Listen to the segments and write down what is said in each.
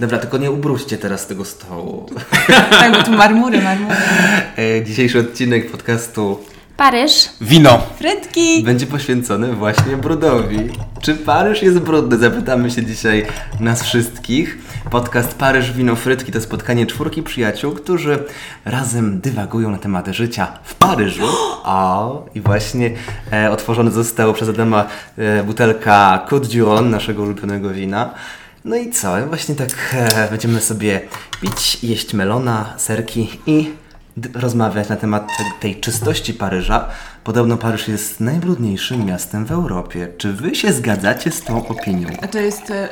Dobra, tylko nie ubruźcie teraz tego stołu. tak, bo tu marmury, marmury. E, Dzisiejszy odcinek podcastu Paryż. Wino. Frytki! będzie poświęcony właśnie brudowi. Czy Paryż jest brudny? Zapytamy się dzisiaj nas wszystkich. Podcast Paryż Wino Frytki to spotkanie czwórki przyjaciół, którzy razem dywagują na temat życia w Paryżu. O, i właśnie e, otworzony został przez Adama e, butelka Côte Rhône, naszego ulubionego wina. No i co? Właśnie tak e, będziemy sobie pić, jeść melona, serki i rozmawiać na temat te, tej czystości Paryża. Podobno Paryż jest najbrudniejszym miastem w Europie. Czy wy się zgadzacie z tą opinią? A to jest e,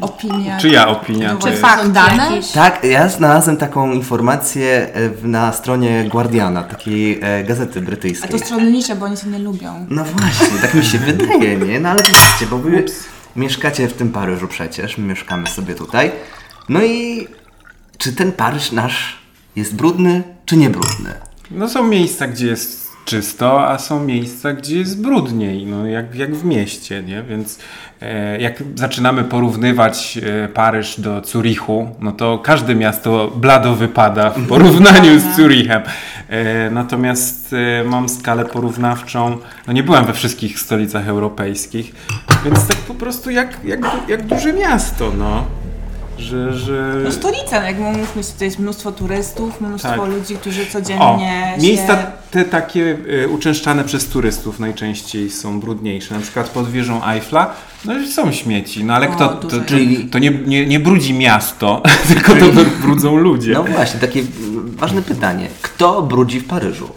opinia... Czyja opinia No to Czy jest? fakt dane? Tak, ja znalazłem taką informację e, na stronie Guardiana, takiej e, gazety A brytyjskiej. to stronnicze, bo oni się nie lubią. No właśnie, tak mi się wydaje, nie? No ale wiecie, bo wy mieszkacie w tym Paryżu przecież, my mieszkamy sobie tutaj. No i czy ten Paryż nasz jest brudny, czy nie brudny? No są miejsca, gdzie jest czysto, a są miejsca, gdzie jest brudniej, no jak, jak w mieście, nie? Więc e, jak zaczynamy porównywać e, Paryż do Zurichu, no to każde miasto blado wypada w porównaniu z Zurichem. E, natomiast e, mam skalę porównawczą, no nie byłem we wszystkich stolicach europejskich, więc tak po prostu jak, jak, jak duże miasto, no. Że, że... No stolica, jak mówmy się, to jest mnóstwo turystów, mnóstwo Tak. ludzi, którzy O, codziennie miejsca się... te takie y, uczęszczane przez turystów najczęściej są brudniejsze. Na przykład pod wieżą Eiffla, no i są śmieci, no ale O, kto, to, czyli to nie, nie, nie brudzi miasto, tylko to brudzą ludzie. No właśnie, takie ważne pytanie. Kto brudzi w Paryżu?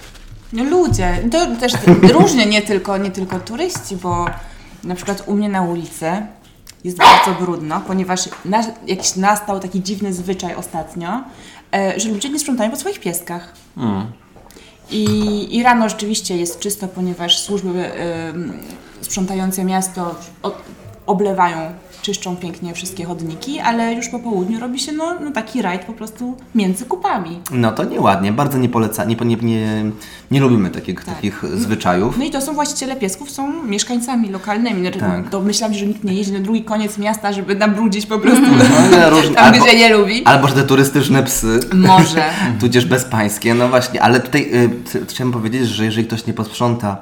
No ludzie, to też różnie, nie tylko, nie tylko turyści, bo na przykład u mnie na ulicy jest bardzo brudno, ponieważ na, jakiś nastał taki dziwny zwyczaj ostatnio, e, że ludzie nie sprzątają po swoich pieskach. Mm. I, I rano rzeczywiście jest czysto, ponieważ służby sprzątające miasto o, oblewają, czyszczą pięknie wszystkie chodniki, ale już po południu robi się no, no taki rajd po prostu między kupami. No to nieładnie, bardzo nie poleca, nie, nie, nie, nie lubimy takich, takich zwyczajów. No i to są właściciele piesków, są mieszkańcami lokalnymi. No, Tak. To myślałam, że nikt nie jeździ na drugi koniec miasta, żeby nabrudzić po prostu No, różne- tam, albo- gdzie nie lubi. Albo że te turystyczne psy. Może. Tudzież bezpańskie, no właśnie, ale tutaj y, chciałem powiedzieć, że jeżeli ktoś nie posprząta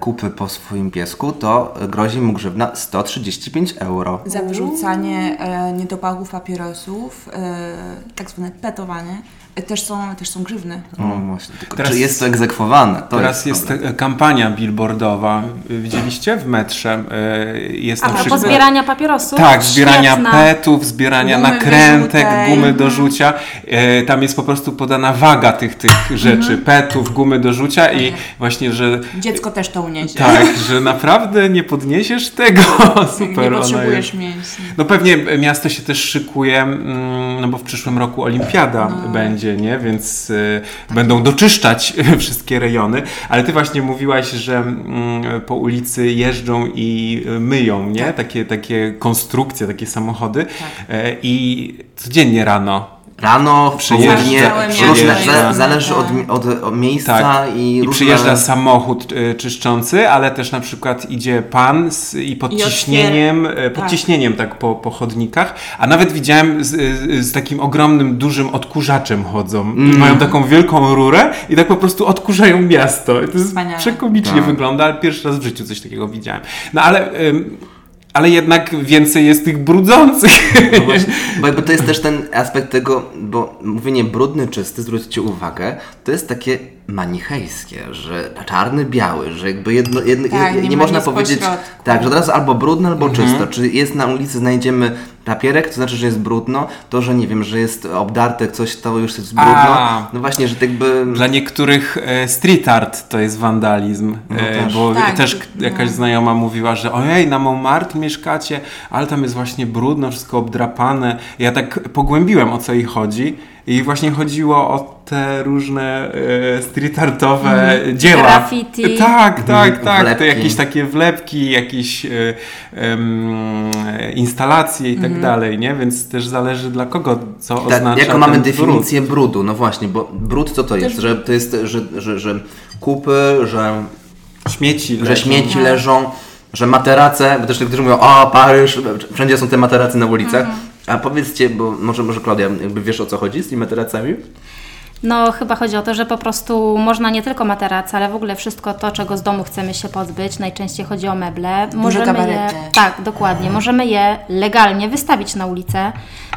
kupy po swoim piesku, to e, grozi mu grzywna 135 euro. Za wyrzucanie e, niedopałków papierosów, e, tak zwane petowanie, e, też są, też są grzywny. O, właśnie. Tylko, Teraz- czy jest to egzekwowane? To Teraz jest problem. e, kampania billboardowa. Y, Widzieliście w metrze? e, Jest A na propos przykład... zbierania papierosów. Tak, zbierania Świetna. petów, zbierania Gumy nakrętek, wyrzutej. gumy do rzucia. E, tam jest po prostu podana waga tych, tych rzeczy, petów, gumy do rzucia i właśnie, że Dziecko też to uniesie. tak, że naprawdę nie podniesiesz tego. Super, nie potrzebujesz jest. mięśni. No pewnie miasto się też szykuje, mm, no bo w przyszłym roku olimpiada No. będzie, nie? Więc y, będą doczyszczać wszystkie rejony. Ale ty właśnie mówiłaś, że mm, po ulicy jeżdżą i myją, nie? Tak. Takie, takie konstrukcje, takie samochody. E, I codziennie rano Rano, w Przyjeżdża- południe, różne, zależy od, od, od miejsca Tak. i, I różne... przyjeżdża samochód y, czyszczący, ale też na przykład idzie pan z, i pod I ciśnieniem, y, pod tak. ciśnieniem tak po, po chodnikach, a nawet widziałem z, y, z takim ogromnym, dużym odkurzaczem chodzą. Mm. Mają taką wielką rurę i tak po prostu odkurzają miasto. I to jest Wspaniale. przekomicznie Tak. wygląda, ale pierwszy raz w życiu coś takiego widziałem. No ale... ym, ale jednak więcej jest tych brudzących. No właśnie, bo jakby to jest też ten aspekt tego, bo mówienie brudny, czysty, zwróćcie uwagę, to jest takie manichejskie, że czarny, biały, że jakby jedno, jedno Tak, nie, nie można powiedzieć pośrodku. tak, że od razu albo brudno, albo Mhm. czysto. Czy jest na ulicy, znajdziemy papierek, to znaczy, że jest brudno, to, że nie wiem, że jest obdarte coś, to już jest brudno. A. No właśnie, że tak jakby... Dla niektórych e, street art to jest wandalizm, No e, też. bo Tak, też no. jakaś znajoma mówiła, że ojej, na Montmartre mieszkacie, ale tam jest właśnie brudno, wszystko obdrapane. Ja tak pogłębiłem, o co jej chodzi i właśnie chodziło o te różne e, street artowe dzieła. Graffiti. Tak, tak, Mhm, tak. wlepki. To jakieś takie wlepki, jakieś e, em, instalacje i tak dalej, nie? Więc też zależy dla kogo, co Tak, oznacza jaką mamy brud. definicję brudu? No właśnie, bo brud co to jest? Że to jest, że, że, że kupy, że Śmieci że leżą. śmieci leżą, że materace, bo też niektórzy mówią, o Paryż, wszędzie są te materace na ulicach. A powiedzcie, bo może, może Klaudia, jakby wiesz o co chodzi z tymi materacami? No, chyba chodzi o to, że po prostu można nie tylko materac, ale w ogóle wszystko to, czego z domu chcemy się pozbyć. Najczęściej chodzi o meble. Możemy je, tak, dokładnie. Możemy je legalnie wystawić na ulicę.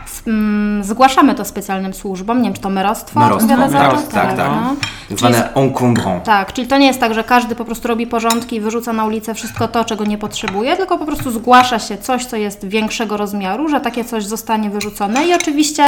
S- mm, Zgłaszamy to specjalnym służbom. Nie wiem, czy to merostwo Merostwo, odpowiada za to? merostwo, tak, tak. no. Czyli Zwane encombrant. Tak, czyli to nie jest tak, że każdy po prostu robi porządki i wyrzuca na ulicę wszystko to, czego nie potrzebuje, tylko po prostu zgłasza się coś, co jest większego rozmiaru, że takie coś zostanie wyrzucone i oczywiście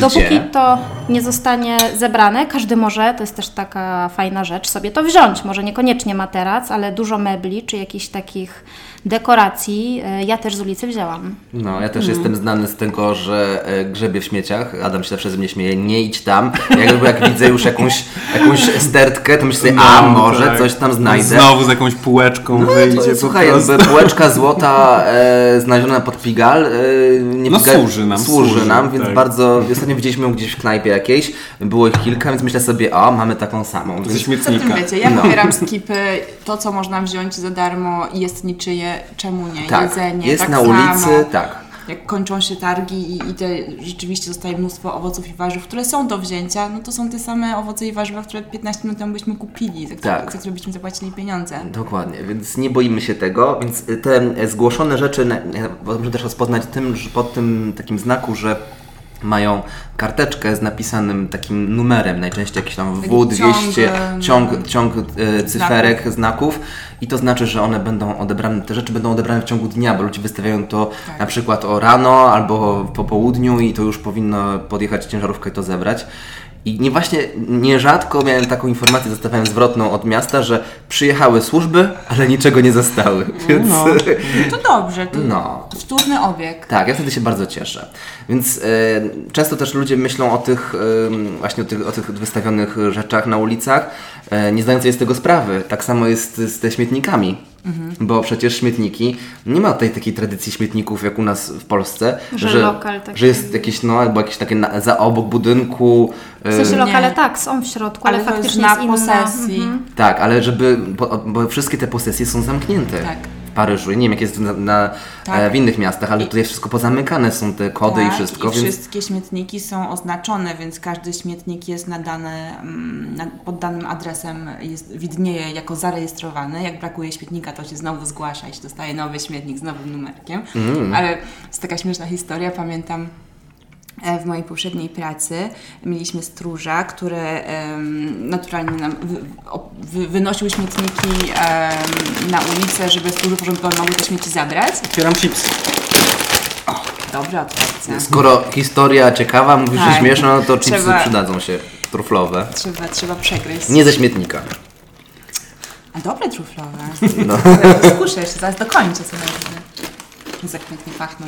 dopóki to nie zostanie zebrane, każdy może, to jest też taka fajna rzecz, sobie to wziąć. Może niekoniecznie materac, ale dużo mebli czy jakichś takich dekoracji e, ja też z ulicy wzięłam. No, ja też jestem znany z tego, że e, grzebię w śmieciach. Adam się zawsze ze mnie śmieje, nie idź tam. Jak, jak widzę już jakąś, jakąś stertkę, to myślę, a może tak. coś tam znajdę. Znowu z jakąś półeczką wyjdzie To, po słuchaj, jakby półeczka złota e, znaleziona pod Pigal. E, nie No Pigal- służy nam, Służy, służy, nam, więc tak. bardzo. Ostatnio widzieliśmy ją gdzieś w knajpie jakiejś. Było ich kilka, więc myślę sobie, o, mamy taką samą. Ze Więc, Co tym śmietnika. wiecie? Ja No. pobieram skipy, to co można wziąć za darmo i jest niczyje, czemu nie? tak, Jedzenie, jest tak na samo. ulicy, tak. Jak kończą się targi i, i te rzeczywiście zostaje mnóstwo owoców i warzyw, które są do wzięcia, no to są te same owoce i warzywa, które 15 minut temu byśmy kupili, za które, Tak. za które byśmy zapłacili pieniądze. Dokładnie, więc nie boimy się tego, więc te e, zgłoszone rzeczy możemy też rozpoznać tym, że pod tym takim znaku, że mają karteczkę z napisanym takim numerem, najczęściej jakiś tam Taki W200, ciąg, ciąg, ciąg e, cyferek, znaków i to znaczy, że one będą odebrane, te rzeczy będą odebrane w ciągu dnia, bo ludzie wystawiają to Tak. na przykład o rano albo po południu i to już powinno podjechać ciężarówka i to zebrać. I nie właśnie nierzadko miałem taką informację, dostawałem zwrotną od miasta, że przyjechały służby, ale niczego nie zostały. Więc No. To dobrze, to No. wtórny obieg. tak, ja wtedy się bardzo cieszę. Więc e, często też ludzie myślą o tych e, właśnie o tych, o tych wystawionych rzeczach na ulicach, e, nie zdając sobie z tego sprawy. Tak samo jest z te śmietnikami. Bo przecież śmietniki, nie ma tej takiej tradycji śmietników jak u nas w Polsce, Że lokal taki- że jest jakieś, no, albo jakieś takie na, za obok budynku. W sensie lokale Nie. tak, są w środku, ale, Ale faktycznie na posesji. Mhm. Tak, ale żeby, bo, bo wszystkie te posesje są zamknięte. Tak. Paryżu. Nie wiem, jak jest na, na, Tak. e, w innych miastach, ale tutaj wszystko pozamykane są te kody i Tak, wszystko. I więc... wszystkie śmietniki są oznaczone, więc każdy śmietnik jest nadany, mm, pod danym adresem, jest, widnieje jako zarejestrowany. Jak brakuje śmietnika, to się znowu zgłasza i się dostaje nowy śmietnik z nowym numerkiem. Mm. Ale jest taka śmieszna historia, pamiętam w mojej poprzedniej pracy mieliśmy stróża, który em, naturalnie nam wy, wy, wynosił śmietniki em, na ulicę, żeby służby porządkowe mogły te śmieci zabrać. Otwieram chipsy. Dobra odpowiedź. Skoro historia ciekawa, mówisz, że Tak. śmieszna, no to chipsy Trzeba- przydadzą się. Truflowe. Trzeba, trzeba przegryźć. Nie ze śmietnika. A dobre truflowe. No. Skuszę jeszcze, zaraz dokończę sobie. Jak pięknie pachną.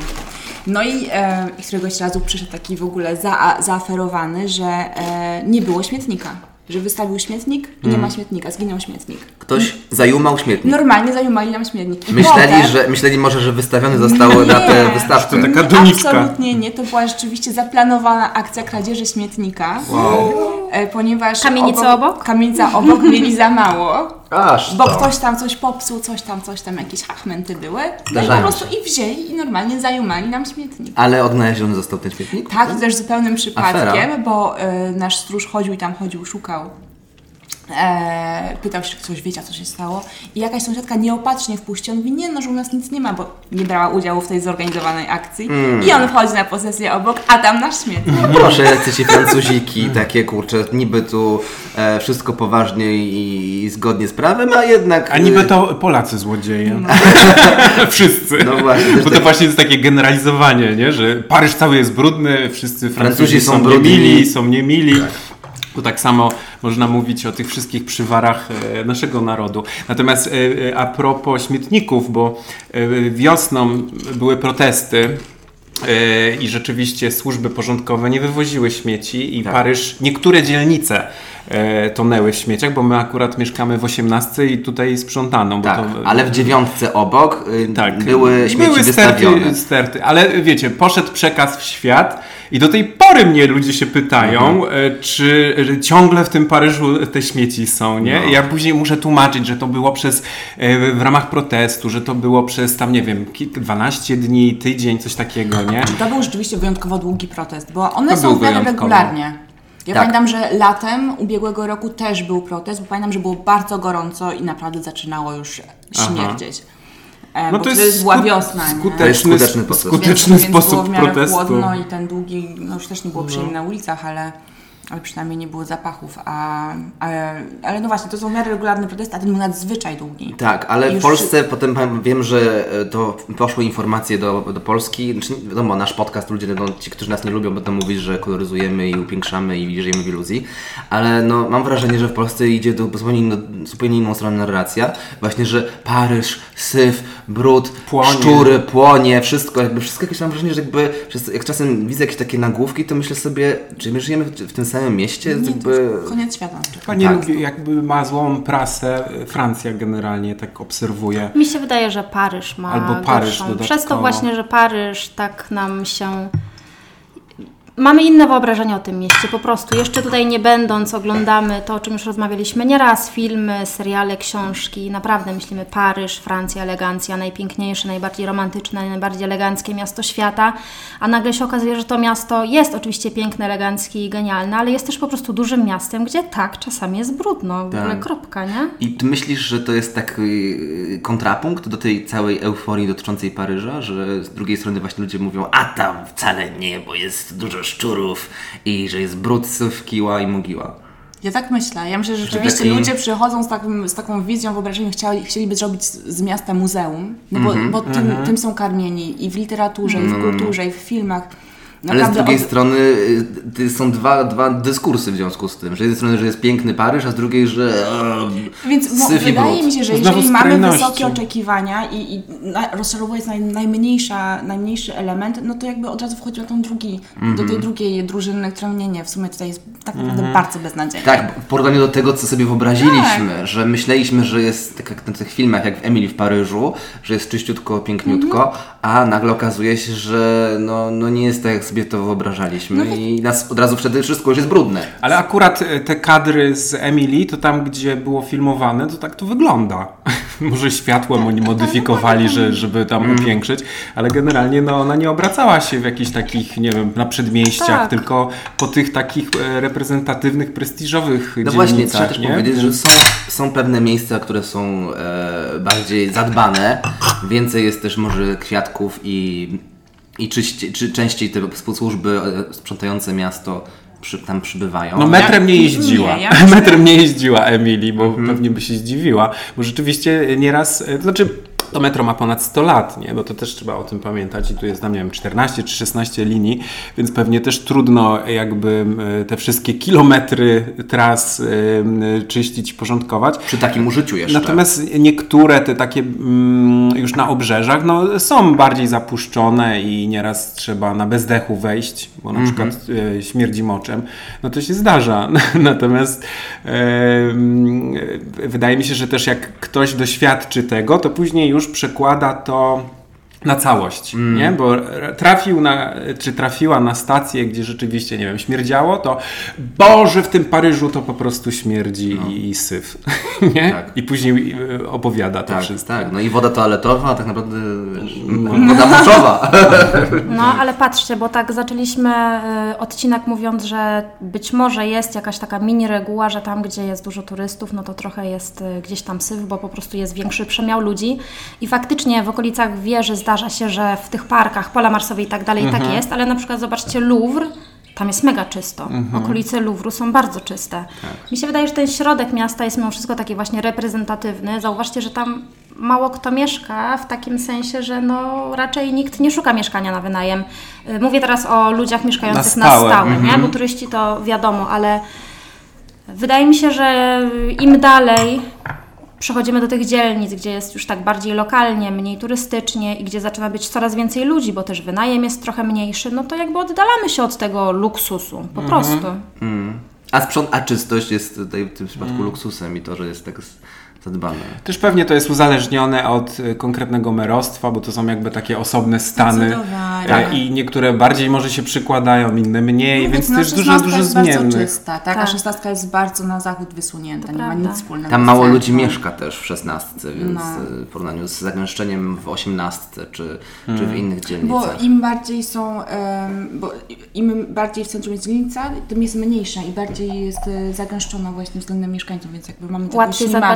No i, e, któregoś razu przyszedł taki w ogóle za, zaaferowany, że e, nie było śmietnika. Że wystawił śmietnik i nie ma śmietnika, zginął śmietnik. Ktoś zajumał śmietnik. Normalnie zajumali nam śmietnik. I Myśleli, potem, że, myśleli może, że wystawione zostały na te Nie. wystawki. To taka doniczka. Absolutnie nie, to była rzeczywiście zaplanowana akcja kradzieży śmietnika, e, ponieważ Kamienica obok? Kamienica obok mieli za mało. Aż Bo to. ktoś tam coś popsuł, coś tam, coś tam, jakieś hachmenty były. No i po Zdarzają prostu i wzięli i normalnie zajumali nam śmietnik. Ale odnaleziony został ten śmietnik? Tak, też zupełnym przypadkiem, Afera. bo y, nasz stróż chodził i tam chodził, szukał. E, pytał się, czy ktoś wiedział, co się stało. I jakaś sąsiadka nieopatrznie wpuściła. On mówi, nie no, że u nas nic nie ma, bo nie brała udziału w tej zorganizowanej akcji. Hmm. I on wchodzi na posesję obok, a tam nasz śmietnik. Proszę, jacy ci francuziki, takie kurczę, niby tu e, wszystko poważnie i, i zgodnie z prawem, a jednak... A niby to Polacy złodzieje. Wszyscy. No właśnie, Bo to tak- właśnie jest takie generalizowanie, nie? że Paryż cały jest brudny, wszyscy Francuzi, Francuzi są są, niemili, są niemili. To tak samo można mówić o tych wszystkich przywarach e, naszego narodu. Natomiast e, e, a propos śmietników, bo wiosną były protesty i rzeczywiście służby porządkowe nie wywoziły śmieci i Tak. Paryż, niektóre dzielnice tonęły w śmieciach, bo my akurat mieszkamy w 18 i tutaj sprzątano. Bo Tak, to, ale w dziewiątce obok y, tak, były śmieci były wystawione. Sterty, sterty, ale wiecie, poszedł przekaz w świat i do tej pory mnie ludzie się pytają, Mhm. e, czy ciągle w tym Paryżu te śmieci są, nie? No. Ja później muszę tłumaczyć, że to było przez, e, w ramach protestu, że to było przez tam, nie wiem, kil- 12 dni, tydzień, coś takiego, nie? To był rzeczywiście wyjątkowo długi protest, bo one To są w regularnie. Ja Tak. pamiętam, że latem ubiegłego roku też był protest, bo pamiętam, że było bardzo gorąco i naprawdę zaczynało już śmierdzieć. E, No bo to jest była skut- wiosna? To jest skuteczny, skuteczny skuteczny więc, więc było sposób w miarę protestu. chłodno i ten długi, no już też nie było przyjemnie na ulicach, ale, ale przynajmniej nie było zapachów, a, ale, ale no właśnie, to są w miarę regularne protesty, a ten był nadzwyczaj długi. Tak, ale w Już- Polsce potem wiem, że e, to poszły informacje do, do Polski. Znaczy, wiadomo, nasz podcast ludzie, no, ci, którzy nas nie lubią, będą mówić, że koloryzujemy i upiększamy i żyjemy w iluzji. Ale no, mam wrażenie, że w Polsce idzie do zupełnie, inno, zupełnie inną stronę narracja. Właśnie, że Paryż, syf, brud, Płonie. szczury, płonie, wszystko, jakby wszystko jakieś mam wrażenie, że jakby jak czasem widzę jakieś takie nagłówki, to myślę sobie, czy my żyjemy w, w tym samym mieście? Nie, jakby... to koniec świata. Chyba nie Tak. lubię, jakby ma złą prasę, Francja generalnie tak obserwuje. Mi się wydaje, że Paryż ma Albo Paryż gorszą. dodatkowo. Przez to właśnie, że Paryż tak nam się... Mamy inne wyobrażenie o tym mieście, po prostu. Jeszcze tutaj nie będąc, oglądamy to, o czym już rozmawialiśmy nieraz, filmy, seriale, książki. Naprawdę myślimy Paryż, Francja, elegancja, najpiękniejsze, najbardziej romantyczne, najbardziej eleganckie miasto świata. A nagle się okazuje, że to miasto jest oczywiście piękne, eleganckie i genialne, ale jest też po prostu dużym miastem, gdzie tak, czasami jest brudno. W Tak. ogóle kropka, nie? I ty myślisz, że to jest taki y, kontrapunkt do tej całej euforii dotyczącej Paryża, że z drugiej strony właśnie ludzie mówią, a tam wcale nie, bo jest dużo szczurów i że jest brud, syf, kiła i mogiła. Ja tak myślę. Ja myślę, że rzeczywiście taki- ludzie przychodzą z, takim, z taką wizją, wyobrażeniem, chcieli, chcieliby zrobić z, miasta muzeum, no bo, Mhm. bo tym, tym są karmieni i w literaturze, i w kulturze, i w filmach. Ale z drugiej od- strony y, są dwa, dwa dyskursy w związku z tym. Że z jednej strony, że jest piękny Paryż, a z drugiej, że e, Więc syf i wydaje brud. mi się, że jeżeli mamy wysokie oczekiwania i, i na, rozczarowuje naj, najmniejsza, najmniejszy element, no to jakby od razu wchodzi na tą drugi, Mhm. do tej drugiej drużyny, która nie, nie, w sumie tutaj jest tak naprawdę bardzo beznadziejna. Tak, w porównaniu do tego, co sobie wyobraziliśmy, że myśleliśmy, że jest tak jak na tych filmach, jak w Emily w Paryżu, że jest czyściutko, piękniutko, a nagle okazuje się, że no, no nie jest tak, jak sobie to wyobrażaliśmy i nas od razu wtedy wszystko już jest brudne. Ale akurat e, te kadry z Emily, to tam, gdzie było filmowane, to tak to wygląda. Może światłem oni modyfikowali, że, żeby tam Mm. upiększyć, ale generalnie no, ona nie obracała się w jakichś takich, nie wiem, na przedmieściach, Tak. tylko po tych takich e, reprezentatywnych, prestiżowych No właśnie, trzeba też nie? powiedzieć, że są, są pewne miejsca, które są e, bardziej zadbane, więcej jest też może kwiatków i, i czyści, czy częściej te służby e, sprzątające miasto przy, tam przybywają. No metrem nie Nie, jeździła. ja myślę- metrem nie jeździła Emily, bo Mhm. pewnie by się zdziwiła. Bo rzeczywiście nieraz, e, to znaczy to metro ma ponad 100 lat, nie? No to też trzeba o tym pamiętać i tu jest tam, nie wiem, 14 czy 16 linii, więc pewnie też trudno jakby e, te wszystkie kilometry tras e, czyścić, porządkować. Przy takim użyciu jeszcze. Natomiast niektóre te takie mm, już na obrzeżach no, są bardziej zapuszczone i nieraz trzeba na bezdechu wejść, bo na Mhm. przykład e, śmierdzi moczem. No to się zdarza. Natomiast wydaje mi się, że też jak ktoś doświadczy tego, to później już przekłada to na całość, Mm. nie? Bo trafił na, czy trafiła na stację, gdzie rzeczywiście, nie wiem, śmierdziało, to Boże, w tym Paryżu to po prostu śmierdzi i, i syf, nie? Tak. I później y, opowiada to Tak, wszystko. tak. No i woda toaletowa, tak naprawdę wiesz, woda moczowa. No, ale patrzcie, bo tak zaczęliśmy y, odcinek mówiąc, że być może jest jakaś taka mini reguła, że tam, gdzie jest dużo turystów, no to trochę jest y, gdzieś tam syf, bo po prostu jest większy przemiał ludzi. I faktycznie w okolicach wieży zdarza się, że w tych parkach, pola marsowe i tak dalej, tak jest, ale na przykład zobaczcie Louvre, tam jest mega czysto. Okolice Louvru są bardzo czyste. Mi się wydaje, że ten środek miasta jest mimo wszystko taki właśnie reprezentatywny. Zauważcie, że tam mało kto mieszka w takim sensie, że no raczej nikt nie szuka mieszkania na wynajem. Y, Mówię teraz o ludziach mieszkających Na na stałe, stałe, nie? bo turyści to wiadomo, ale wydaje mi się, że im dalej przechodzimy do tych dzielnic, gdzie jest już tak bardziej lokalnie, mniej turystycznie i gdzie zaczyna być coraz więcej ludzi, bo też wynajem jest trochę mniejszy, no to jakby oddalamy się od tego luksusu, po prostu. A, sprząt, a czystość jest tutaj w tym przypadku luksusem i to, że jest tak zadbane. Też pewnie to jest uzależnione od y, konkretnego merostwa, bo to są jakby takie osobne stany. Tak, I niektóre bardziej może się przykładają, inne mniej, więc no, też dużo, dużo jest bardzo zmiennych. czysta, tak, a Tak. szesnastka jest bardzo na zachód wysunięta, nie ma prawda. nic wspólnego Tam mało ludzi mieszka też w szesnastce, więc No. y, w porównaniu z zagęszczeniem w osiemnastce czy, czy w innych Bo dzielnicach. im bardziej są, bo im bardziej w centrum jest dzielnica, tym jest mniejsza i bardziej jest e, zagęszczona właśnie względem mieszkańców, więc jakby mamy tego Łatwiej ślimaka.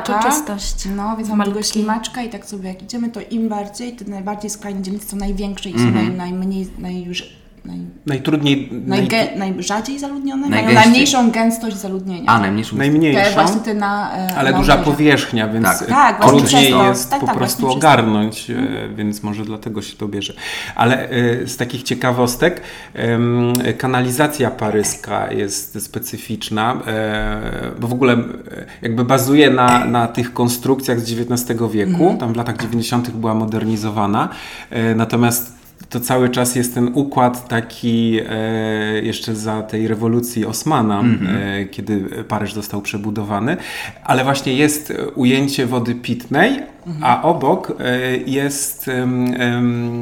No, więc mamy ślimaczka i tak sobie jak idziemy, to im bardziej, te najbardziej skrajne dzielnice są największe i są naj, najmniej, naj, naj, Najtrudniej, naj, najge, najrzadziej zaludnione, mają najmniejszą gęstość zaludnienia. A, najmniejszą najmniejszą, właśnie te na e, ale na duża obrzeżach. powierzchnia, więc Tak. Tak, trudniej to. jest Tak, po tak, prostu ogarnąć, y, więc może dlatego się to bierze. Ale y, z takich ciekawostek, kanalizacja paryska jest specyficzna, bo w ogóle jakby bazuje na, na tych konstrukcjach z XIX wieku, Mhm. tam w latach 90. była modernizowana, natomiast to cały czas jest ten układ taki e, jeszcze za tej rewolucji Osmana, e, kiedy Paryż został przebudowany, ale właśnie jest ujęcie wody pitnej, a obok e, jest,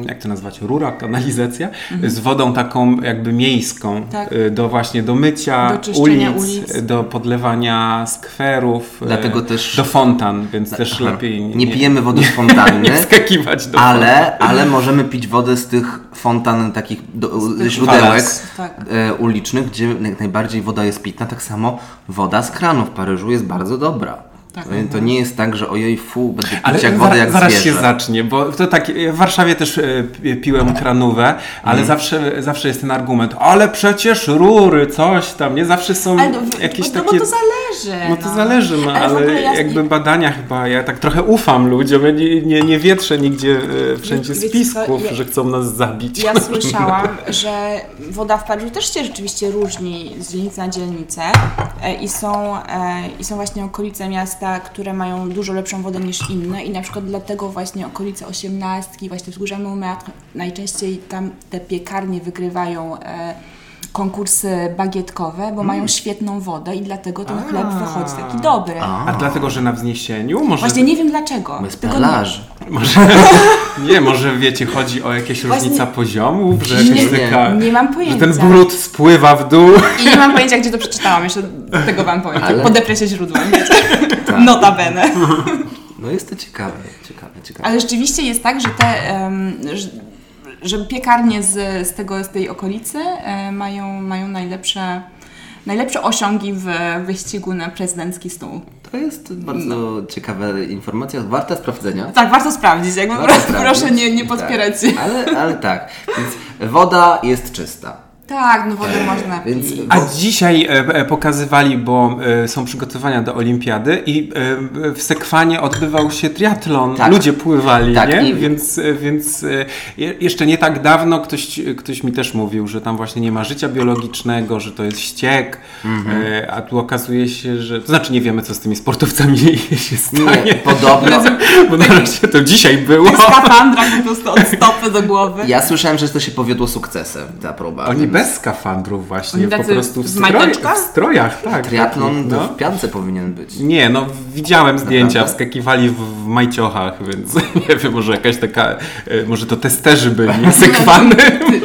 jak to nazwać, rura, kanalizacja z wodą taką jakby miejską Tak. e, do właśnie do mycia Do ulic, ulic. do podlewania skwerów, e, Dlatego też- do fontan, więc też Aha. lepiej Nie pijemy wody z fontanny, nie wskakiwać do fontan. ale, ale możemy pić wodę z tych fontan takich do, źródełek. Tak. e, ulicznych, gdzie naj- najbardziej woda jest pitna. Tak samo woda z kranu w Paryżu jest bardzo dobra. Tak. To, nie jest tak, że ojej fu, będę pić Ale jak wodę jak zaraz zwierzę. się zacznie, bo to tak, w Warszawie też e, pi- piłem kranówę, ale Mhm. zawsze, zawsze jest ten argument, ale przecież rury, coś tam, nie? Zawsze są Ale no, jakieś no, takie... bo to zależy. No to zależy, no, Ale ale, ja- jakby badania chyba, ja tak trochę ufam ludziom, ja nie, nie, nie wietrzę nigdzie e, wszędzie co, spisków, ja- że chcą nas zabić. Ja słyszałam, że woda w Paryżu też się rzeczywiście różni z dzielnicy na dzielnicę e, i są, e, i są właśnie okolice miasta, które mają dużo lepszą wodę niż inne i na przykład dlatego właśnie okolice osiemnastki, właśnie wzgórza Montmartre, najczęściej tam te piekarnie wygrywają e, konkursy bagietkowe, bo mają świetną wodę i dlatego ten chleb wychodzi taki dobry. A dlatego, że na wzniesieniu? Może, Właśnie nie wiem dlaczego. Bez tylko pelaży. może, nie, może wiecie, chodzi o jakieś Właśnie- różnica poziomów, że Nie, nie, taka... nie mam pojęcia. ten brud spływa w dół. I nie mam pojęcia, gdzie to przeczytałam, jeszcze tego wam powiem. Ale- Podeprę się źródłem. Tak. Notabene. No jest to ciekawe, ciekawe, ciekawe. Ale rzeczywiście jest tak, że te, em, że, piekarnie z, z, tego, z tej okolicy e, mają, mają najlepsze, najlepsze osiągi w wyścigu na prezydencki stół. To jest bardzo ciekawa informacja, warta sprawdzenia. Tak, warto sprawdzić, jakby Warto proszę, sprawdzić. proszę nie, nie podpierać się. Tak. Ale, ale tak, więc woda jest czysta. Tak, no wodę można Więc pić. A dzisiaj e, e, pokazywali, bo e, są przygotowania do olimpiady i e, w Sekwanie odbywał się triatlon. Tak. Ludzie pływali, Tak, nie? i- Więc, e, więc e, je- jeszcze nie tak dawno ktoś, ktoś mi też mówił, że tam właśnie nie ma życia biologicznego, że to jest ściek, Mhm. e, a tu okazuje się, że... To znaczy nie wiemy, co z tymi sportowcami się stanie. nie, podobno. Bo na razie to dzisiaj było. W skafandrach po prostu od stopy do głowy. Ja słyszałem, że to się powiodło sukcesem, ta próba. Oni bez skafandrów właśnie, po prostu w, w stroj, majteczkach? w strojach, tak. Triatlon no. w piance powinien być. Nie, no widziałem zdjęcia, Naprawdę? wskakiwali w, w majciochach, więc nie wiem, może jakaś taka, e, może to testerzy byli, sekwany.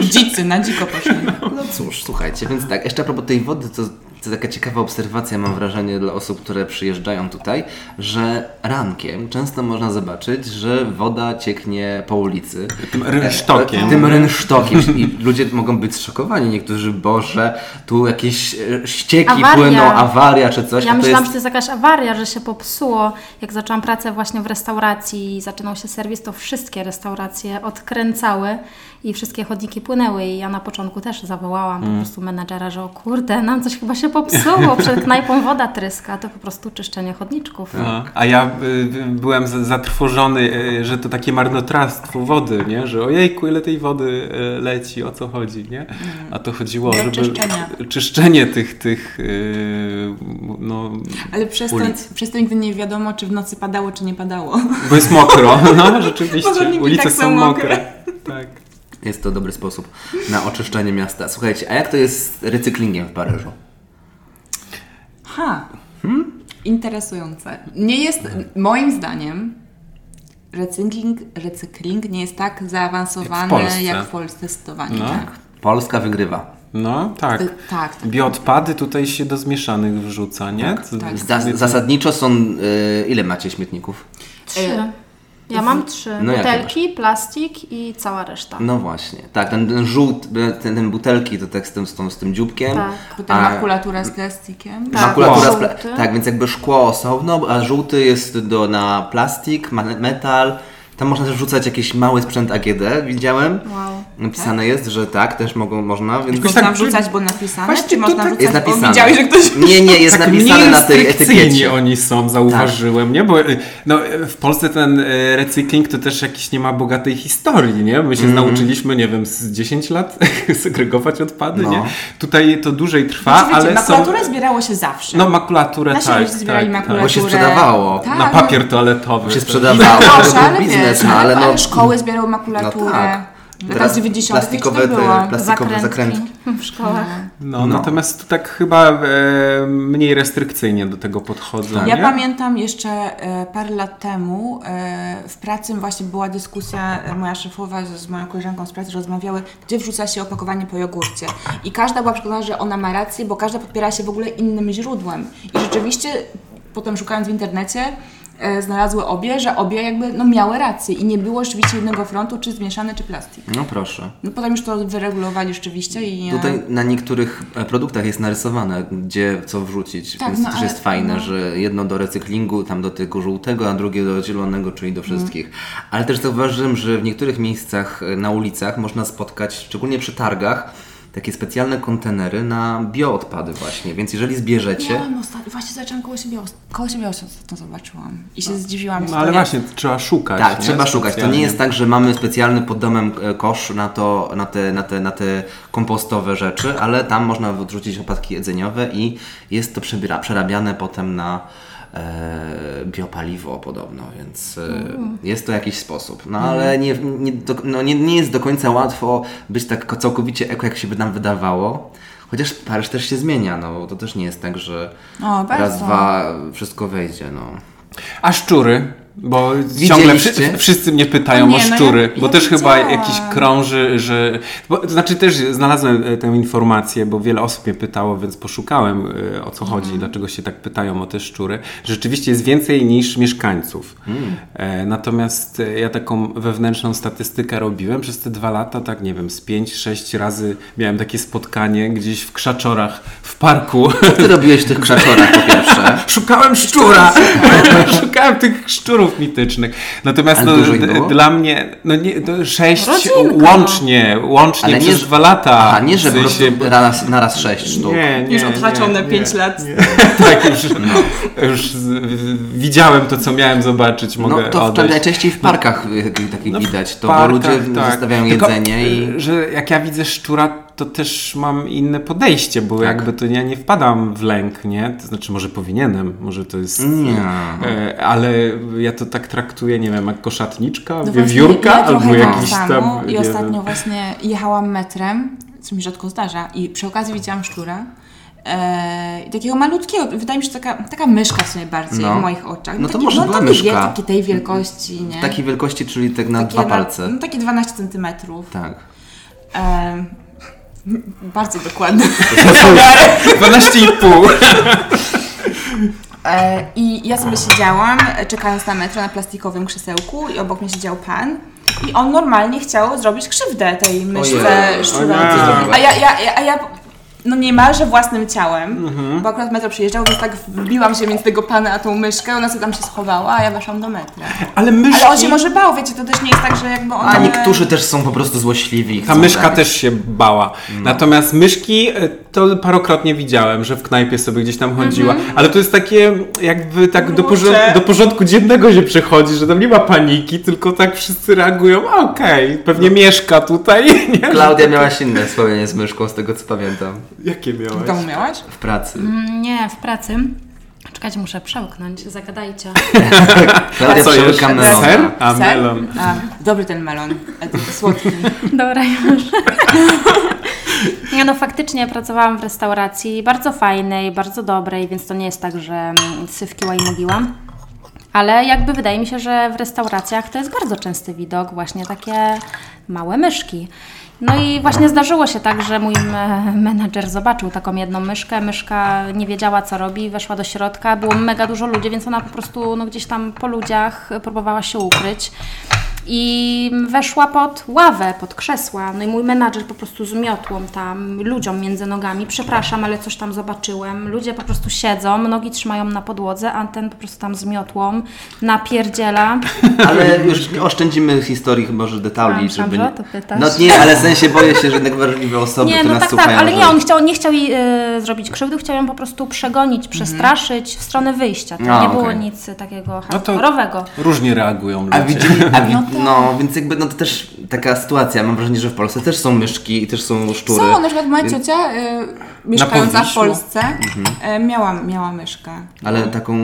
Dzicy na dziko poszli. No cóż, słuchajcie, więc tak, jeszcze a propos tej wody, to, to taka ciekawa obserwacja, mam wrażenie, dla osób, które przyjeżdżają tutaj, że rankiem często można zobaczyć, że woda cieknie po ulicy. Tym rynsztokiem. Tym rynsztokiem. I ludzie mogą być zszokowani. Niektórzy, Boże, tu jakieś e, ścieki Awaria. płyną, awaria czy coś. Ja myślałam, jest... że to jest jakaś awaria, że się popsuło. Jak zaczęłam pracę właśnie w restauracji i zaczynał się serwis, to wszystkie restauracje odkręcały i wszystkie chodniki płynęły. I ja na początku też zawołałam Mm. po prostu menadżera, że o kurde, nam coś chyba się popsuło, przed knajpą woda tryska, to po prostu czyszczenie chodniczków. No, a ja y, byłem z- zatrwożony, y, że to takie marnotrawstwo wody, nie? Że ojejku, ile tej wody y, leci, o co chodzi, nie? A to chodziło, czyszczenia. czyszczenie tych, tych y, no, Ale przez to, przez to nigdy nie wiadomo, czy w nocy padało, czy nie padało. bo jest mokro, no rzeczywiście, ulice tak są są mokre. mokre. Tak. jest to dobry sposób na oczyszczenie miasta. Słuchajcie, a jak to jest z recyklingiem w Paryżu? Ha. Interesujące. Nie jest, moim zdaniem, recykling, recykling nie jest tak zaawansowany Jak w Polsce. jak w Polsce zdecydowanie. No. Tak. Polska wygrywa. No, tak. Y, tak, tak. Bioodpady tutaj się do zmieszanych wrzuca, nie? Tak. Zas- zasadniczo są... Y, ile macie śmietników? Trzy. Ja mam trzy. No Butelki, plastik i cała reszta. No właśnie. Tak, ten, ten żółt, ten, ten butelki to tak z tym, z, tą, z tym dzióbkiem. Tak. Potem A- makulatura z plastikiem. Tak. Makulatura z pla- tak, więc jakby szkło osobno, a żółty jest do, na plastik, metal. Tam można też wrzucać jakiś mały sprzęt AGD, widziałem. Wow. Napisane jest, że tak, też mogą, można, więc... Można tak, wrzucać, bo napisane, Właśnie czy to można tak wrzucać, Jest bo napisane. widziałeś, że ktoś... Nie, nie, jest tak napisane na tej etykiecie. oni są, zauważyłem, nie? Bo y, no, w Polsce ten y, recykling to też jakiś nie ma bogatej historii, nie? My się Mhm. nauczyliśmy, nie wiem, z 10 lat segregować odpady, No. nie? Tutaj to dłużej trwa, Znaczy, wiecie, ale makulaturę są... zbierało się zawsze. No makulaturę, Nasi tak, rodzice zbierali tak, makulaturę. Bo się sprzedawało. Tak, Na papier toaletowy. się tak. sprzedawało, Proszę, to ale był biznes, wiesz, no ale no... szkoły zbierały makulaturę. No tak. Lata Teraz 90 plastikowe, to te, było. plastikowe zakrętki. w szkołach. No, No. natomiast tu tak chyba e, mniej restrykcyjnie do tego podchodzą, Tak. Ja nie? pamiętam jeszcze e, parę lat temu e, w pracy właśnie była dyskusja, e, moja szefowa z, z moją koleżanką z pracy rozmawiały, gdzie wrzuca się opakowanie po jogurcie. I każda była przekonana, że ona ma rację, bo każda podpiera się w ogóle innym źródłem. I rzeczywiście potem szukając w internecie znalazły obie, że obie jakby no, miały rację i nie było rzeczywiście jednego frontu, czy zmieszany, czy plastik. No proszę. No potem już to wyregulowali rzeczywiście i... e, Tutaj na niektórych e, produktach jest narysowane, gdzie co wrzucić, Tak, więc no to też ale- jest fajne, no. że jedno do recyklingu, tam do tego żółtego, a drugie do zielonego, czyli do wszystkich. Ale też zauważyłem, że w niektórych miejscach e, na ulicach można spotkać, szczególnie przy targach, takie specjalne kontenery na bioodpady właśnie, więc jeżeli zbierzecie... Ostatnio, właśnie zaczęłam koło siebie, koło siebie ostatnio zobaczyłam i się zdziwiłam. No ale właśnie, trzeba szukać. Tak, nie? trzeba szukać. To nie jest tak, że mamy specjalny pod domem e, kosz na, to, na, te, na, te, na te kompostowe rzeczy, ale tam można wrzucić opadki jedzeniowe i jest to przebiera, przerabiane potem na biopaliwo podobno, więc e, jest to jakiś sposób. No ale nie, nie, do, no, nie, nie jest do końca łatwo być tak całkowicie eko, jak się by nam wydawało. Chociaż Paryż też się zmienia, no bo to też nie jest tak, że O, raz, dwa wszystko wejdzie, no. A szczury? Bo ciągle wszyscy, wszyscy mnie pytają O nie, o no ja- szczury, bo ja też chyba jakiś krąży, że... Bo, to znaczy też znalazłem e, tę informację, bo wiele osób mnie pytało, więc poszukałem e, o co chodzi, Mhm. dlaczego się tak pytają o te szczury. Rzeczywiście jest więcej niż mieszkańców. E, natomiast ja taką wewnętrzną statystykę robiłem przez te dwa lata, tak nie wiem, z pięć, sześć razy miałem takie spotkanie gdzieś w Krzaczorach, w parku. Co ty robiłeś w tych krzaczorach po pierwsze? Szukałem szczura! Szukałem tych szczurów mitycznych. Natomiast no, dla mnie, no nie, to sześć Rodzinka. łącznie, łącznie Ale nie, przez że- dwa lata. A nie, że W sensie- raz, naraz sześć sztuk. Nie, nie, Już nie, odhaczone nie, 5 lat. tak, już, już z, w- widziałem to, co miałem zobaczyć, mogę No to w, odejść. najczęściej w parkach y, takich No, widać, to parkach, bo ludzie tak. zostawiają Tylko, jedzenie i... y, Że jak ja widzę szczura, to też mam inne podejście, bo Tak. jakby to ja nie wpadam w lęk, nie? To znaczy może powinienem, może to jest... Nie. E, ale ja to tak traktuję, nie wiem, jak koszatniczka, No wiewiórka, ja albo trochę jakiś tak tam... samo. I ostatnio wiem. właśnie jechałam metrem, co mi rzadko zdarza, i przy okazji widziałam szczura. E, takiego malutkiego, wydaje mi się, że taka, taka myszka w sumie bardziej No. w moich oczach. No to taki, może no, była taki myszka. Wie, taki tej wielkości, nie? Takiej wielkości, czyli tak na Takie dwa na- palce. No, takie 12 centymetrów. Tak. E, bardzo dokładne. 12,5. E, I ja sobie siedziałam, czekając na metro na plastikowym krzesełku i obok mnie siedział pan i on normalnie chciał zrobić krzywdę tej myszce nie. A ja, ja, ja, a ja no niemalże własnym ciałem, Mhm. bo akurat metro przyjeżdżał, więc tak wbiłam się między tego pana a tą myszkę, ona sobie tam się schowała, a ja weszłam do metra. Ale myszki... Ale on się może bał, wiecie, to też nie jest tak, że jakby on... A niektórzy też są po prostu złośliwi. Ta myszka tak. też się bała. Natomiast myszki e, to parokrotnie widziałem, że w knajpie sobie gdzieś tam chodziła. Ale to jest takie jakby tak do, porząd do porządku dziennego się przechodzi, że tam nie ma paniki, tylko tak wszyscy reagują, "A, okej, pewnie mieszka tutaj. Nie? Klaudia miałaś inne wspomnienie z myszką, z tego co pamiętam. Jakie W miałeś? domu miałaś? W pracy. Mm, Nie, w pracy. Czekajcie, muszę przełknąć, zagadajcie. Klaudia co przełyka jeszcze? melona. Ser? A, Ser? melon. A, dobry ten melon, e, słodki. Dobra, już. Nie no, faktycznie pracowałam w restauracji bardzo fajnej, bardzo dobrej, więc to nie jest tak, że mm, sywkiła i mogiła. Ale jakby wydaje mi się, że w restauracjach to jest bardzo częsty widok, właśnie takie małe myszki. No i właśnie zdarzyło się tak, że mój me- menadżer zobaczył taką jedną myszkę. Myszka nie wiedziała, co robi, weszła do środka. Było mega dużo ludzi, więc ona po prostu no, gdzieś tam po ludziach próbowała się ukryć. I weszła pod ławę, pod krzesła. No i mój menadżer po prostu z miotłą tam ludziom między nogami. Przepraszam, ale coś tam zobaczyłem. Ludzie po prostu siedzą, nogi trzymają na podłodze, a ten po prostu tam z miotłą napierdziela. Ale już oszczędzimy historii chyba, że A, detali, myślałam, żeby... to pytasz. No nie, ale w sensie boję się, że jednak wrażliwe osoby, Nie, które no nas tak, słuchają... tak, ale nie, on chciał, nie chciał jej y, zrobić krzywdy, chciał ją po prostu przegonić, przestraszyć w stronę wyjścia. To A, nie było nic takiego No to- hardkorowego. Różnie reagują ludzie. A widzimy, a wi- No no, więc jakby no to też taka sytuacja, mam wrażenie, że w Polsce też są myszki i też są szczury. Co, na przykład moja ciocia y, mieszkająca w? Polsce y, miała, miała myszkę. Ale taką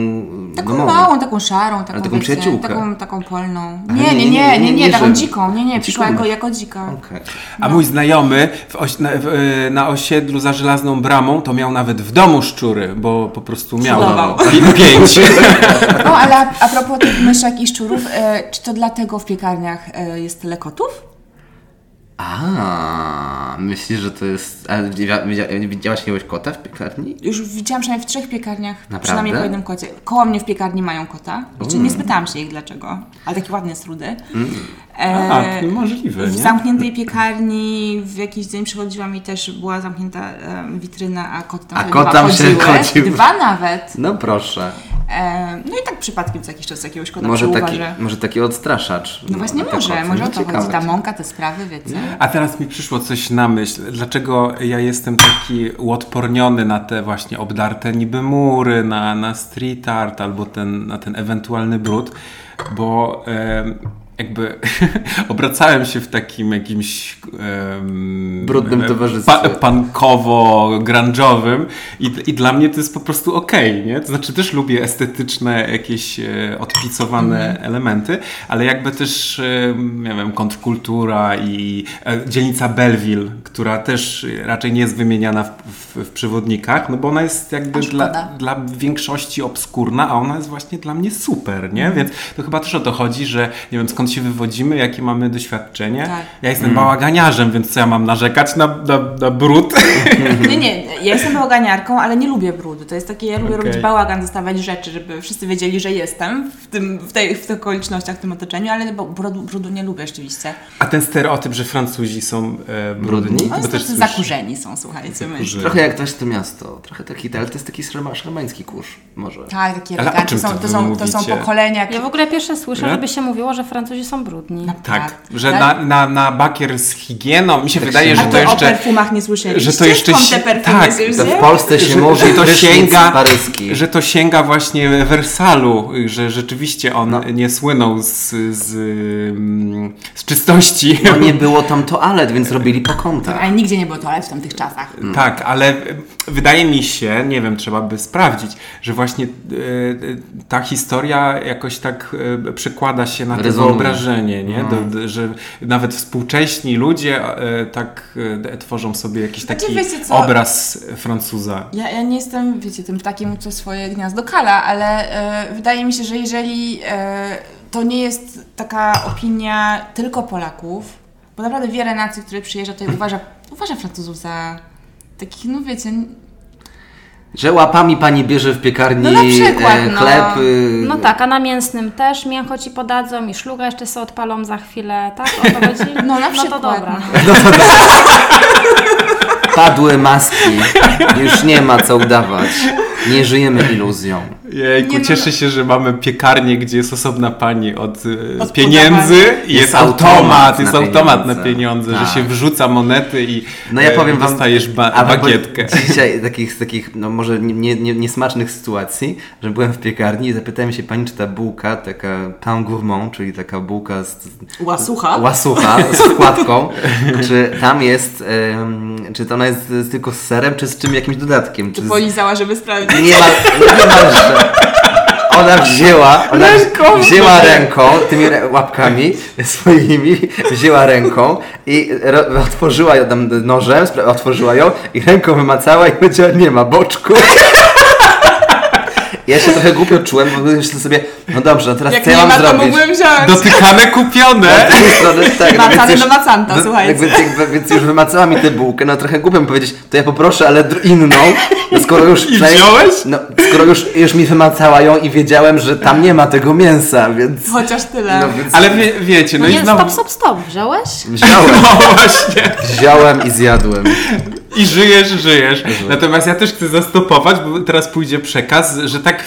Taką domową. małą, taką szarą, taką, taką wiecie, przyjaciółkę. taką, taką polną. Ale Nie, nie, nie, nie, nie, taką dziką, nie, nie, przyszła jako, jako dzika. Okej. A mój znajomy w oś, na, w, y, na osiedlu za żelazną bramą to miał nawet w domu szczury, bo po prostu miał pięć. No, ale a, a propos tych myszek i szczurów, e, czy to dlatego w piekarniach e, jest tyle kotów? A, myślisz, że to jest... A widzia- widzia- widziałaś jakiegoś kota w piekarni? Już widziałam przynajmniej w trzech piekarniach, Naprawdę? przynajmniej po jednym kocie. Koło mnie w piekarni mają kota. Jeszcze nie spytałam się ich dlaczego, ale taki ładny jest rudy. E, A, to możliwe, w nie? zamkniętej piekarni w jakiś dzień przychodziłam i też była zamknięta e, witryna, a kot tam A kot tam się chodziły. chodził. Dwa nawet. No proszę. E, no i tak przypadkiem co jakiś czas jakiegoś kota Może taki, może taki odstraszacz. No właśnie te może, może o No to chodzi. Ta mąka, te sprawy, wiecie. A teraz mi przyszło coś na myśl. Dlaczego ja jestem taki uodporniony na te właśnie obdarte niby mury, na, na street art albo ten, na ten ewentualny brud? Bo em, jakby obracałem się w takim jakimś em, Brudnym towarzystwie. punkowo-grunge'owym i, i dla mnie to jest po prostu okej, nie? To znaczy też lubię estetyczne jakieś e, odpicowane elementy, ale jakby też, e, nie wiem, kontrkultura i e, dzielnica Belleville, która też raczej nie jest wymieniana w, w, w przewodnikach, no bo ona jest jakby dla, dla większości obskurna, a ona jest właśnie dla mnie super, nie? Więc to chyba też o to chodzi, że nie wiem skąd się wywodzimy, jakie mamy doświadczenie. Tak. Ja jestem bałaganiarzem, więc co ja mam narzekać na, na, na brud? Nie, nie, ja jestem bałaganiarką, ale nie lubię brudu. To jest takie, ja lubię Okej. robić bałagan, zostawiać rzeczy, żeby wszyscy wiedzieli, że jestem w, tym, w, tej, w tych okolicznościach, w tym otoczeniu, ale brudu, brudu nie lubię rzeczywiście. A ten stereotyp, że Francuzi są e, brudni? Oni są też tacy słyszę. zakurzeni są, słuchajcie. Trochę jak też to miasto. Trochę taki, ale to jest taki szarma, szarmański kurz. Może. Tak, takie Ale o eleganckie. czym Są, to to, są, to są pokolenia. Ja w ogóle pierwsze słyszę, Nie? żeby się mówiło, że Francuzi są brudni. Tak, że Tak? na, na, na bakier z higieną, mi się wydaje, się że A to to o jeszcze... perfumach nie słyszeliście? że to jeszcze te perfumy tak, w? Polsce się że, mówi że to sięga, paryski. że to sięga właśnie Wersalu, że rzeczywiście on No. nie słynął z, z, z czystości. No nie było tam toalet, więc robili po kątach. Ale nigdzie nie było toalet w tamtych czasach. Tak, ale wydaje mi się, nie wiem, trzeba by sprawdzić, że właśnie e, e, ta historia jakoś tak e, przekłada się na to Rezonuje. wyobrażenie, nie? Do, do, że nawet współcześni ludzie e, tak tworzą sobie jakiś Znaczy, taki wiecie co? obraz Francuza. Ja, ja nie jestem, wiecie, tym takim, co swoje gniazdo kala, ale e, wydaje mi się, że jeżeli e, to nie jest taka opinia tylko Polaków, bo naprawdę wiele nacji, które przyjeżdża tutaj uważa, uważa Francuzów za takich, no wiecie, Że łapami pani bierze w piekarni No na przykład, e, no. chleb. y, No tak, a na mięsnym też mięcho ci podadzą i szluga jeszcze sobie odpalą za chwilę, tak? O to chodzi? no na No przykład. to dobra. no. Padły maski. Już nie ma co udawać. Nie żyjemy iluzją. Jejku, Nie, no- cieszę się, że mamy piekarnię, gdzie jest osobna pani od, e, Od pieniędzy i jest, Jest automat, automat jest na automat na pieniądze. Tak. że się wrzuca monety i No ja e, powiem wam, dostajesz ba- a bagietkę. Dzisiaj takich, z takich, no może nie- nie- nie- niesmacznych sytuacji, że byłem w piekarni i zapytałem się pani, czy ta bułka, taka pain gourmand, czyli taka bułka z, Łasucha. łasucha z wkładką, czy tam jest, czy to ona jest tylko z serem, czy z czym jakimś dodatkiem? Czy z- polizała, żeby sprawdzić? Nie ma, niemalże. ona wzięła, ona Ręką. wzięła ręką, tymi łapkami swoimi, wzięła ręką i otworzyła ją tam nożem, otworzyła ją i ręką wymacała i powiedziała, nie ma boczku. Ja się trochę głupio czułem, bo myślę sobie, no dobrze, no teraz Jak co ja nie mam ma, to zrobić? mógłbym wziąć. Dotykane kupione! Z drugiej strony, tak, Macany więc już- do macanta, no, słuchajcie. Jakby, jakby, więc już wymacała mi tę bułkę, no trochę głupio mi powiedzieć, to ja poproszę, ale dr- inną, no skoro już... I przynajmniej- wziąłeś? No, skoro już, już mi wymacała ją i wiedziałem, że tam nie ma tego mięsa, więc... Chociaż tyle. No więc Ale wie, wiecie, no, No i nie, znowu... stop, stop, stop. Wziąłeś? wziąłem, No właśnie. wziąłem i zjadłem. I żyjesz, żyjesz. Natomiast ja też chcę zastopować, bo teraz pójdzie przekaz, że tak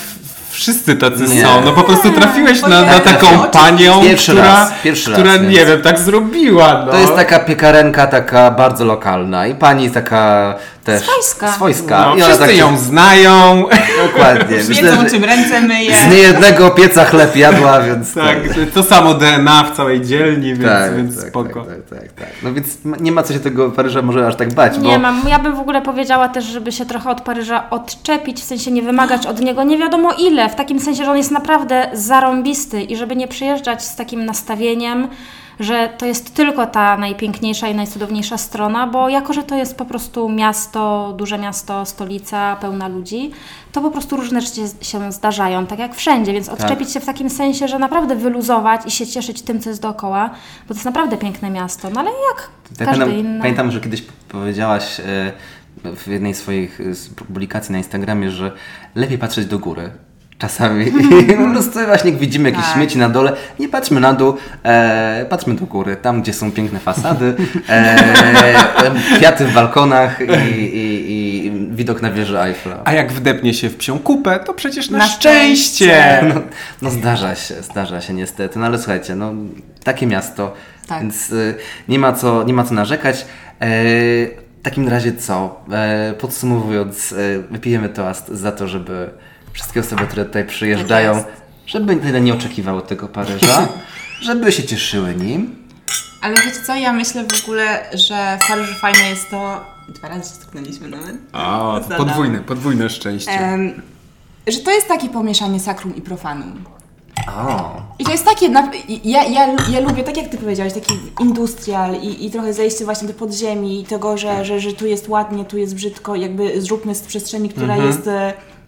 wszyscy tacy Nie. są. No po prostu trafiłeś na, na taką panią, Pierwszy która, raz, pierwszy raz, która więc- nie wiem, tak zrobiła. No. To jest taka piekarenka taka bardzo lokalna i pani jest taka też... Swojska. Swojska. No, I wszyscy tak ją znają. Dokładnie. Wiedzą, czym ręce myje. z niejednego pieca chleb jadła, więc... tak, to samo DNA w całej dzielni, więc, Tak, więc tak, spoko. tak, tak, tak, tak. No więc nie ma co się tego Paryża może aż tak bać, Nie bo... mam. Ja bym w ogóle powiedziała też, żeby się trochę od Paryża odczepić, w sensie nie wymagać od niego nie wiadomo ile, w takim sensie, że on jest naprawdę zarąbisty i żeby nie przyjeżdżać z takim nastawieniem, że to jest tylko ta najpiękniejsza i najcudowniejsza strona, bo jako, że to jest po prostu miasto, duże miasto, stolica, pełna ludzi, to po prostu różne rzeczy się zdarzają, tak jak wszędzie, więc odczepić się w takim sensie, że naprawdę wyluzować i się cieszyć tym, co jest dookoła, bo to jest naprawdę piękne miasto, no ale jak Tak, pamiętam, pamiętam, że kiedyś powiedziałaś e, w jednej z swoich publikacji na Instagramie, że lepiej patrzeć do góry. Czasami. I po prostu właśnie jak widzimy jakieś Tak. śmieci na dole, nie patrzmy na dół, e, patrzmy do góry, tam gdzie są piękne fasady, e, kwiaty w balkonach i, i, i widok na wieżę Eiffla. A jak wdepnie się w psią kupę, to przecież na, Na szczęście. szczęście. No, no zdarza się, zdarza się niestety, no ale słuchajcie, no takie miasto, Tak. więc y, nie, ma co, nie ma co narzekać. E, w takim razie co? E, podsumowując, e, wypijemy toast za to, żeby wszystkie osoby, które tutaj przyjeżdżają, Tak żeby tyle nie oczekiwały tego Paryża, żeby się cieszyły nim. Ale wiecie co, ja myślę w ogóle, że w Paryżu fajne jest to... Dwa razy się stuknęliśmy nawet. O, Zasada. podwójne, podwójne szczęście. Em, że to jest takie pomieszanie sakrum i profanum. O, I to jest takie, ja, ja, ja lubię, tak jak ty powiedziałeś, taki industrial i, i trochę zejście właśnie do podziemi i tego, że, że, że tu jest ładnie, tu jest brzydko, jakby zróbmy z przestrzeni, która jest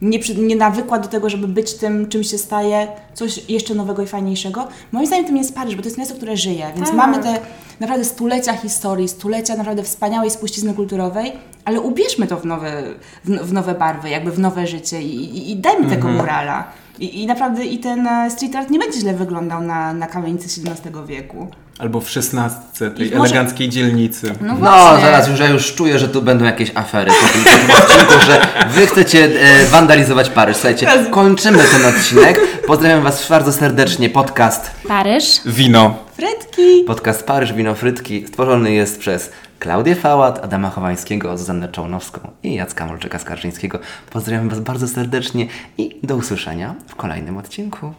e, nieprzy- nienawykła do tego, żeby być tym, czym się staje, coś jeszcze nowego i fajniejszego. Moim zdaniem tym jest Paryż, bo to jest miasto, które żyje, więc Tak. mamy te naprawdę stulecia historii, stulecia naprawdę wspaniałej spuścizny kulturowej, ale ubierzmy to w nowe, w, w nowe barwy, jakby w nowe życie i, i, i dajmy tego murala. I, I naprawdę i ten e, street art nie będzie źle wyglądał na, na kamienicy XVII wieku. Albo w szesnastce tej może- eleganckiej dzielnicy. No, no zaraz już ja już czuję, że tu będą jakieś afery po tym, po tym odcinku, że wy chcecie e, wandalizować Paryż. Słuchajcie, kończymy ten odcinek. Pozdrawiam was bardzo serdecznie. Podcast Paryż. Wino. Frytki! Podcast Paryż Wino Frytki stworzony jest przez Klaudię Fałat, Adama Chowańskiego, Zuzannę Czołnowską i Jacka Molczyka-Skarżyńskiego. Pozdrawiam Was bardzo serdecznie i do usłyszenia w kolejnym odcinku.